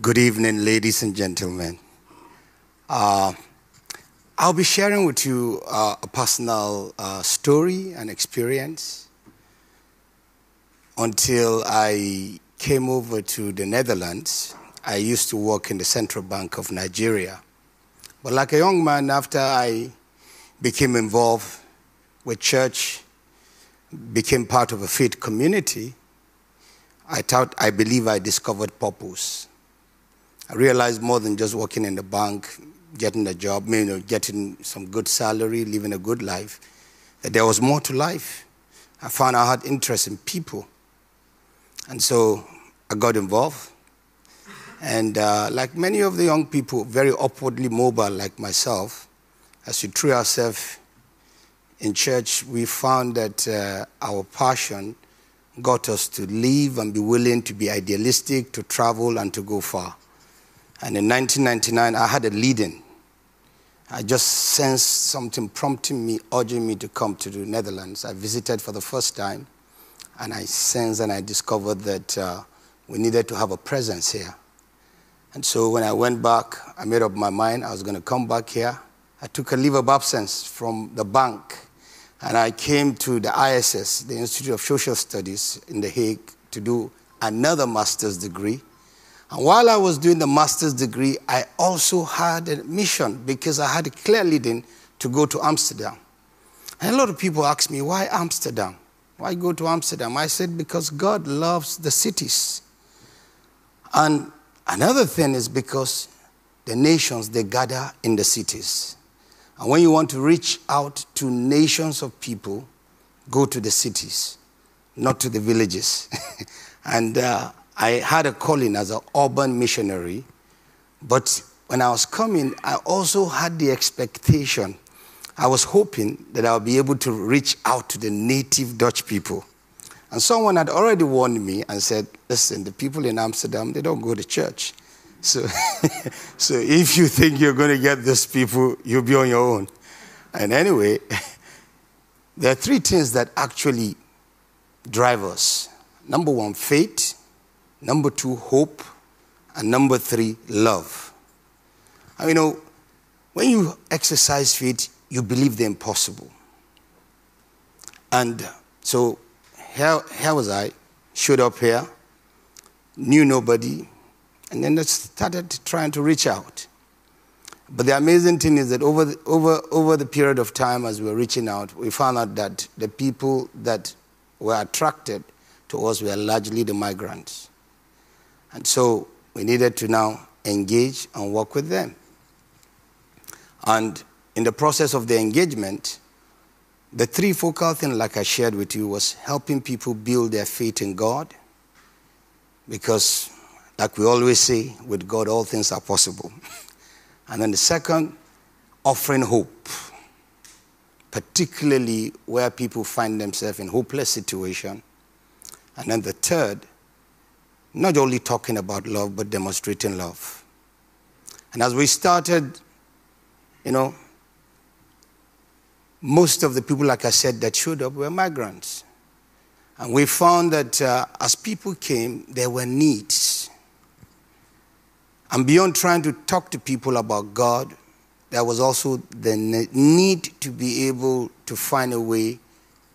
Good evening, ladies and gentlemen. Uh, I'll be sharing with you uh, a personal uh, story and experience. Until I came over to the Netherlands, I used to work in the Central Bank of Nigeria. But like a young man, after I became involved with church, became part of a faith community, I thought, I believe I discovered purpose. I realized more than just working in the bank, getting a job, you know, getting some good salary, living a good life, that there was more to life. I found I had interest in people. And so I got involved. And uh, like many of the young people, very upwardly mobile like myself, as we threw ourselves in church, we found that uh, our passion got us to live and be willing to be idealistic, to travel, and to go far. And in 1999, I had a leading. I just sensed something prompting me, urging me to come to the Netherlands. I visited for the first time, and I sensed and I discovered that uh, we needed to have a presence here. And so when I went back, I made up my mind I was going to come back here. I took a leave of absence from the bank, and I came to the ISS, the Institute of Social Studies in The Hague, to do another master's degree and while I was doing the master's degree, I also had a mission because I had a clear leading to go to Amsterdam. And a lot of people ask me, why Amsterdam? Why go to Amsterdam? I said, because God loves the cities. And another thing is because the nations, they gather in the cities. And when you want to reach out to nations of people, go to the cities, not to the villages. and uh, I had a calling as an urban missionary, but when I was coming, I also had the expectation. I was hoping that I would be able to reach out to the native Dutch people. And someone had already warned me and said, listen, the people in Amsterdam, they don't go to church. So, so if you think you're going to get those people, you'll be on your own. And anyway, there are three things that actually drive us. Number one, faith. Number two, hope. And number three, love. I mean, you know, when you exercise faith, you believe the impossible. And so here, here was I, showed up here, knew nobody, and then I started trying to reach out. But the amazing thing is that over the, over, over the period of time as we were reaching out, we found out that the people that were attracted to us were largely the migrants. And so we needed to now engage and work with them. And in the process of the engagement, the three focal things, like I shared with you, was helping people build their faith in God. Because, like we always say, with God, all things are possible. and then the second, offering hope, particularly where people find themselves in hopeless situation. And then the third, not only talking about love, but demonstrating love. And as we started, you know, most of the people, like I said, that showed up were migrants. And we found that uh, as people came, there were needs. And beyond trying to talk to people about God, there was also the need to be able to find a way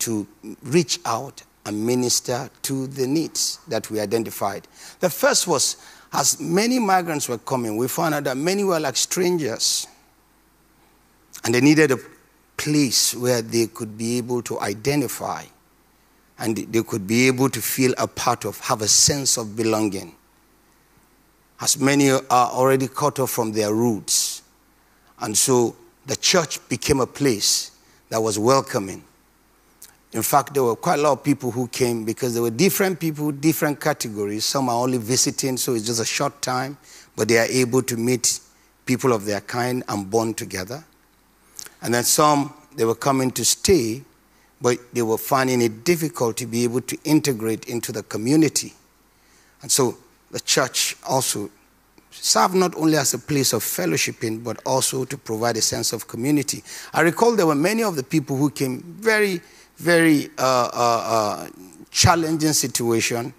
to reach out and minister to the needs that we identified. The first was as many migrants were coming, we found out that many were like strangers. And they needed a place where they could be able to identify and they could be able to feel a part of, have a sense of belonging. As many are already cut off from their roots. And so the church became a place that was welcoming in fact, there were quite a lot of people who came because there were different people, different categories. Some are only visiting, so it's just a short time, but they are able to meet people of their kind and bond together. And then some, they were coming to stay, but they were finding it difficult to be able to integrate into the community. And so the church also served not only as a place of fellowshipping, but also to provide a sense of community. I recall there were many of the people who came very very uh, uh, uh, challenging situation.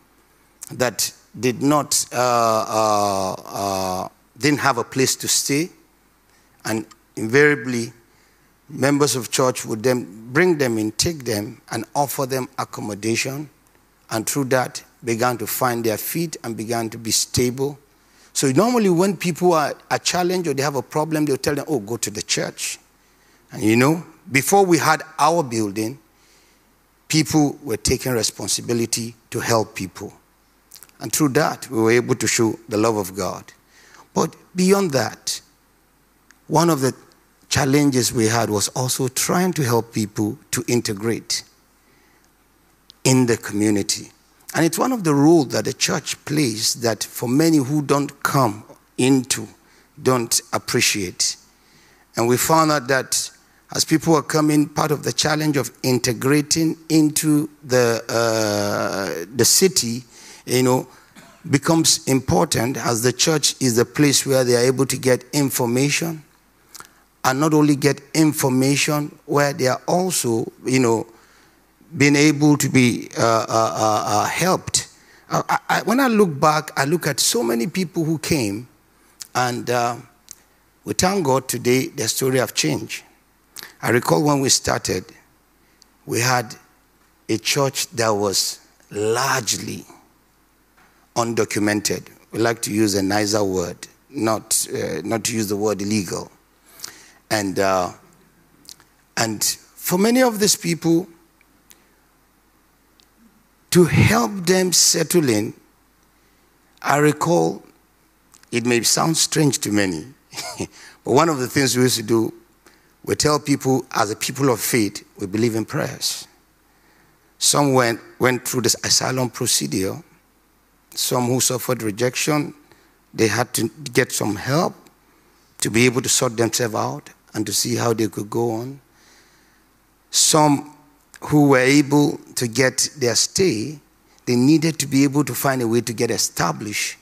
that did not, uh, uh, didn't have a place to stay, and invariably, members of church would then bring them in, take them, and offer them accommodation, and through that, began to find their feet and began to be stable. So normally when people are, are challenged or they have a problem, they'll tell them, oh, go to the church. And you know, before we had our building, people were taking responsibility to help people. And through that, we were able to show the love of God. But beyond that, one of the challenges we had was also trying to help people to integrate in the community. And it's one of the roles that the church plays that for many who don't come into, don't appreciate. And we found out that as people are coming, part of the challenge of integrating into the, uh, the city, you know, becomes important as the church is the place where they are able to get information and not only get information, where they are also, you know, being able to be uh, uh, uh, uh helped. I, I, when I look back, I look at so many people who came, and uh, we thank God today their story have changed. I recall when we started, we had a church that was largely undocumented. We like to use a nicer word, not, uh, not to use the word illegal. And, uh, and for many of these people, to help them settle in, I recall, it may sound strange to many, but one of the things we used to do we tell people, as a people of faith, we believe in prayers. Some went, went through this asylum procedure. Some who suffered rejection, they had to get some help to be able to sort themselves out and to see how they could go on. Some who were able to get their stay, they needed to be able to find a way to get established.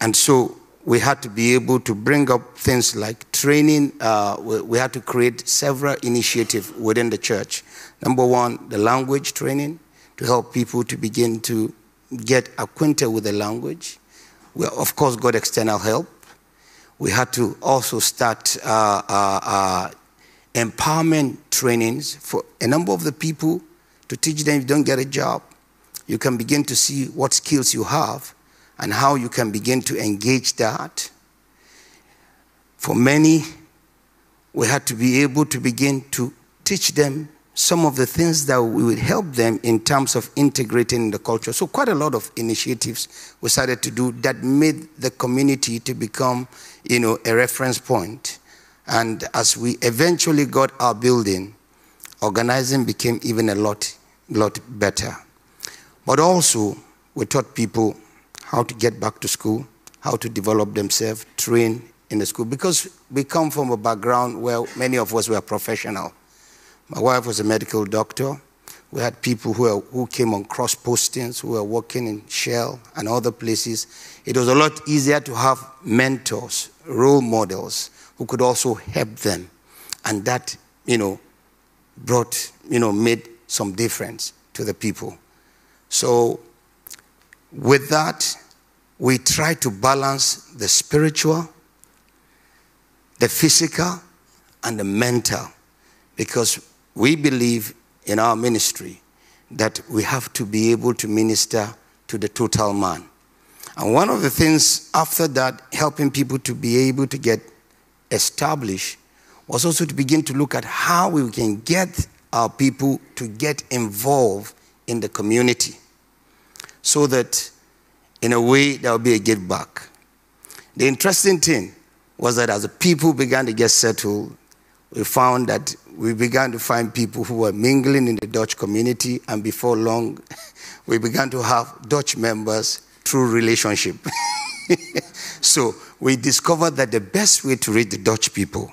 And so we had to be able to bring up things like training. Uh, we, we, had to create several initiatives within the church. Number one, the language training to help people to begin to get acquainted with the language. We, of course, got external help. We had to also start uh, uh, uh empowerment trainings for a number of the people to teach them if you don't get a job. You can begin to see what skills you have and how you can begin to engage that. For many, we had to be able to begin to teach them some of the things that we would help them in terms of integrating in the culture. So quite a lot of initiatives we started to do that made the community to become, you know, a reference point. And as we eventually got our building, organizing became even a lot, lot better. But also, we taught people how to get back to school, how to develop themselves, train in the school. Because we come from a background where many of us were professional. My wife was a medical doctor. We had people who, who came on cross postings, who were working in Shell and other places. It was a lot easier to have mentors, role models, who could also help them. And that, you know, brought, you know, made some difference to the people. So with that, we try to balance the spiritual, the physical, and the mental because we believe in our ministry that we have to be able to minister to the total man. And one of the things after that, helping people to be able to get established, was also to begin to look at how we can get our people to get involved in the community so that in a way there will be a give back. The interesting thing was that as the people began to get settled, we found that we began to find people who were mingling in the Dutch community, and before long, we began to have Dutch members through relationship. so we discovered that the best way to reach the Dutch people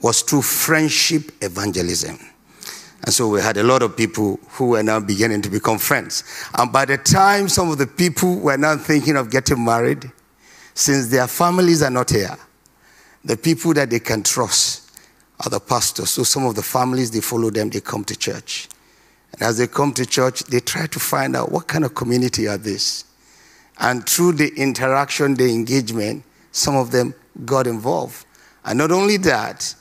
was through friendship evangelism. And so we had a lot of people who were now beginning to become friends. And by the time some of the people were now thinking of getting married, since their families are not here, the people that they can trust are the pastors. So some of the families, they follow them, they come to church. And as they come to church, they try to find out what kind of community are this. And through the interaction, the engagement, some of them got involved. And not only that,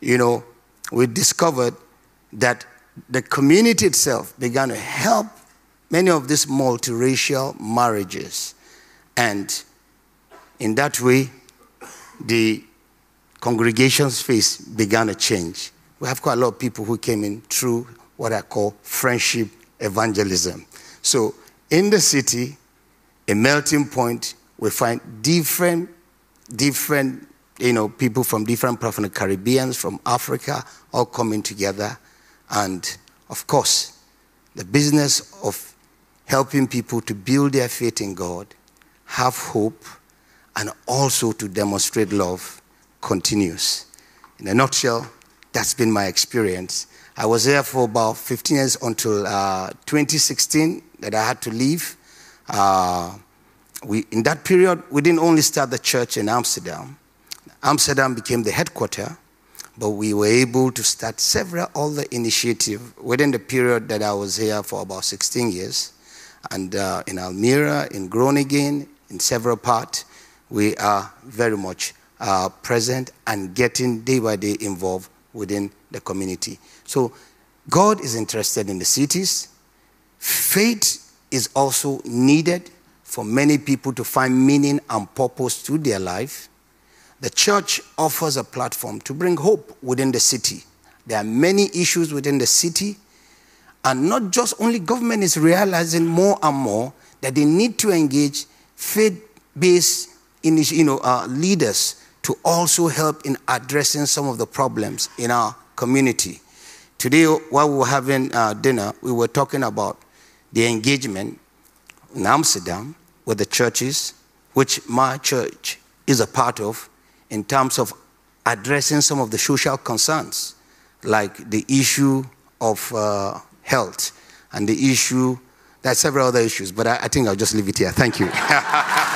you know, we discovered that the community itself began to help many of these multiracial marriages. And in that way, the congregation's face began to change. We have quite a lot of people who came in through what I call friendship evangelism. So in the city, a melting point, we find different, different, you know, people from different parts of the Caribbean, from Africa, all coming together. And of course, the business of helping people to build their faith in God, have hope, and also to demonstrate love continues. In a nutshell, that's been my experience. I was there for about 15 years until uh, 2016 that I had to leave. Uh, we, in that period, we didn't only start the church in Amsterdam. Amsterdam became the headquarters, but we were able to start several other initiatives within the period that I was here for about 16 years. And uh, in Almere, in Groningen, in several parts, we are very much uh, present and getting day by day involved within the community. So God is interested in the cities. Faith is also needed for many people to find meaning and purpose to their life. The church offers a platform to bring hope within the city. There are many issues within the city, and not just only government is realizing more and more that they need to engage faith-based you know, uh, leaders to also help in addressing some of the problems in our community. Today, while we were having uh, dinner, we were talking about the engagement in Amsterdam with the churches, which my church is a part of, in terms of addressing some of the social concerns, like the issue of uh, health and the issue, there are several other issues, but I, I think I'll just leave it here. Thank you.